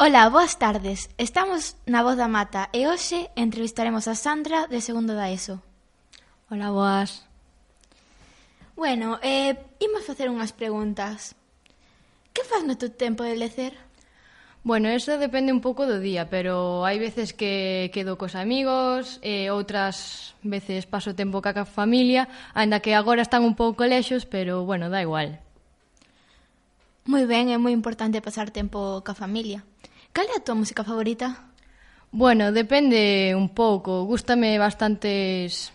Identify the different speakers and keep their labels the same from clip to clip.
Speaker 1: Ola, boas tardes. Estamos na Voz da Mata e hoxe entrevistaremos a Sandra de segundo da ESO.
Speaker 2: Ola, boas.
Speaker 1: Bueno, eh, imos facer unhas preguntas. Que faz no teu tempo de lecer?
Speaker 2: Bueno, eso depende un pouco do día, pero hai veces que quedo cos amigos, e outras veces paso tempo ca familia, aínda que agora están un pouco lexos, pero bueno, da igual.
Speaker 1: Moi ben, é moi importante pasar tempo ca familia. Cal é a tua música favorita?
Speaker 2: Bueno, depende un pouco. Gústame bastantes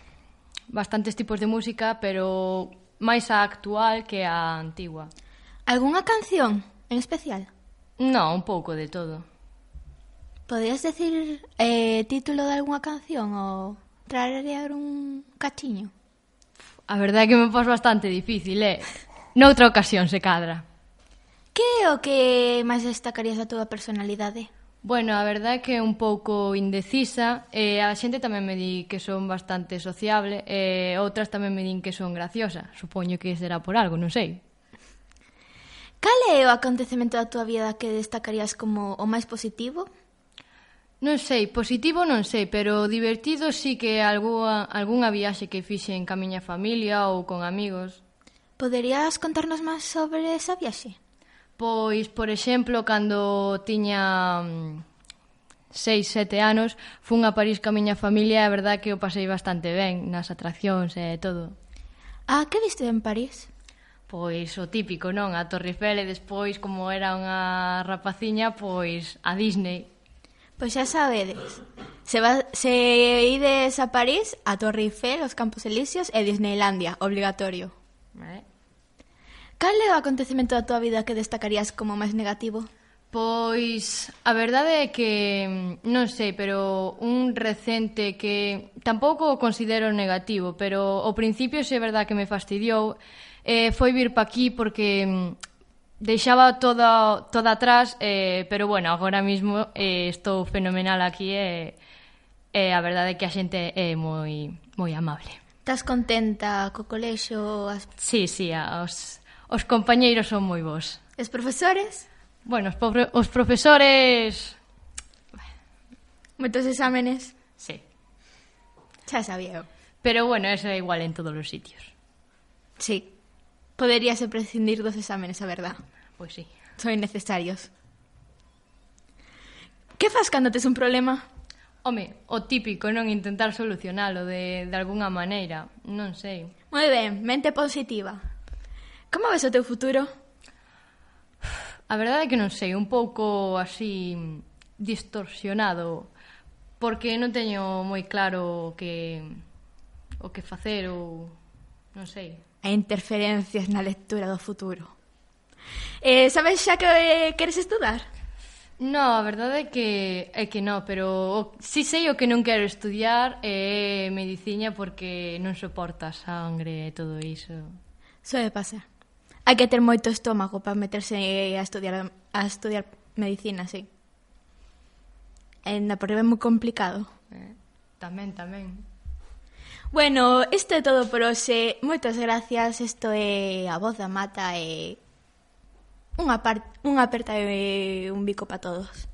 Speaker 2: bastantes tipos de música, pero máis a actual que a antigua.
Speaker 1: Algúnha canción en especial?
Speaker 2: No, un pouco de todo.
Speaker 1: Podrías decir eh, título de algunha canción ou traer un cachiño?
Speaker 2: A verdade é que me pos bastante difícil, eh? Noutra ocasión se cadra.
Speaker 1: Que é o que máis destacarías da túa personalidade?
Speaker 2: Bueno, a verdade é que é un pouco indecisa. Eh, a xente tamén me di que son bastante sociable e eh, outras tamén me din que son graciosa. Supoño que será por algo, non sei.
Speaker 1: Cal é o acontecemento da túa vida que destacarías como o máis positivo?
Speaker 2: Non sei, positivo non sei, pero divertido sí que algua, algunha viaxe que fixe en camiña familia ou con amigos.
Speaker 1: Poderías contarnos máis sobre esa viaxe?
Speaker 2: Pois, por exemplo, cando tiña mm, seis, sete anos, fun a París ca miña familia e a verdad que o pasei bastante ben nas atraccións e todo.
Speaker 1: Ah, que viste en París?
Speaker 2: Pois o típico, non? A Torre Eiffel e despois, como era unha rapaciña, pois a Disney.
Speaker 1: Pois xa sabedes, se, va, se ides a París, a Torre Eiffel, os Campos Elíseos e Disneylandia, obligatorio.
Speaker 2: Vale.
Speaker 1: Cal é o acontecemento da túa vida que destacarías como máis negativo?
Speaker 2: Pois a verdade é que mm, non sei, pero un recente que tampouco o considero negativo, pero ao principio se é verdade que me fastidiou, eh, foi vir pa aquí porque mm, deixaba toda toda atrás, eh, pero bueno, agora mesmo eh, estou fenomenal aquí e eh, eh, a verdade é que a xente é moi moi amable.
Speaker 1: Estás contenta co colexo? As...
Speaker 2: Sí, sí, os Os compañeiros son moi bons.
Speaker 1: Os profesores?
Speaker 2: Bueno, os, pobre, os profesores...
Speaker 1: Moitos exámenes?
Speaker 2: Sí.
Speaker 1: Xa sabía eu.
Speaker 2: Pero bueno, eso é igual en todos os sitios.
Speaker 1: Sí. Poderíase prescindir dos exámenes, a verdad.
Speaker 2: Pois pues sí.
Speaker 1: Son necesarios. Que faz cando tes un problema?
Speaker 2: Home, o típico, non intentar solucionalo de, de alguna maneira, non sei.
Speaker 1: Moi ben, mente positiva. Como ves o teu futuro?
Speaker 2: A verdade é que non sei, un pouco así distorsionado porque non teño moi claro o que o que facer ou non sei.
Speaker 1: A interferencias na lectura do futuro. Eh, sabes xa que eh, queres estudar?
Speaker 2: No, a verdade é que é que no, pero o, si sei o que non quero estudiar é eh, medicina porque non soporta a sangre e todo iso.
Speaker 1: Soe pasar. Hai que ter moito estómago para meterse eh, a estudiar a estudiar medicina, sí. Enda, prueba é moi complicado.
Speaker 2: Eh, tamén, tamén.
Speaker 1: Bueno, isto é todo por hoxe. Moitas gracias. Isto é a voz da mata e unha, part, unha aperta e un bico para todos.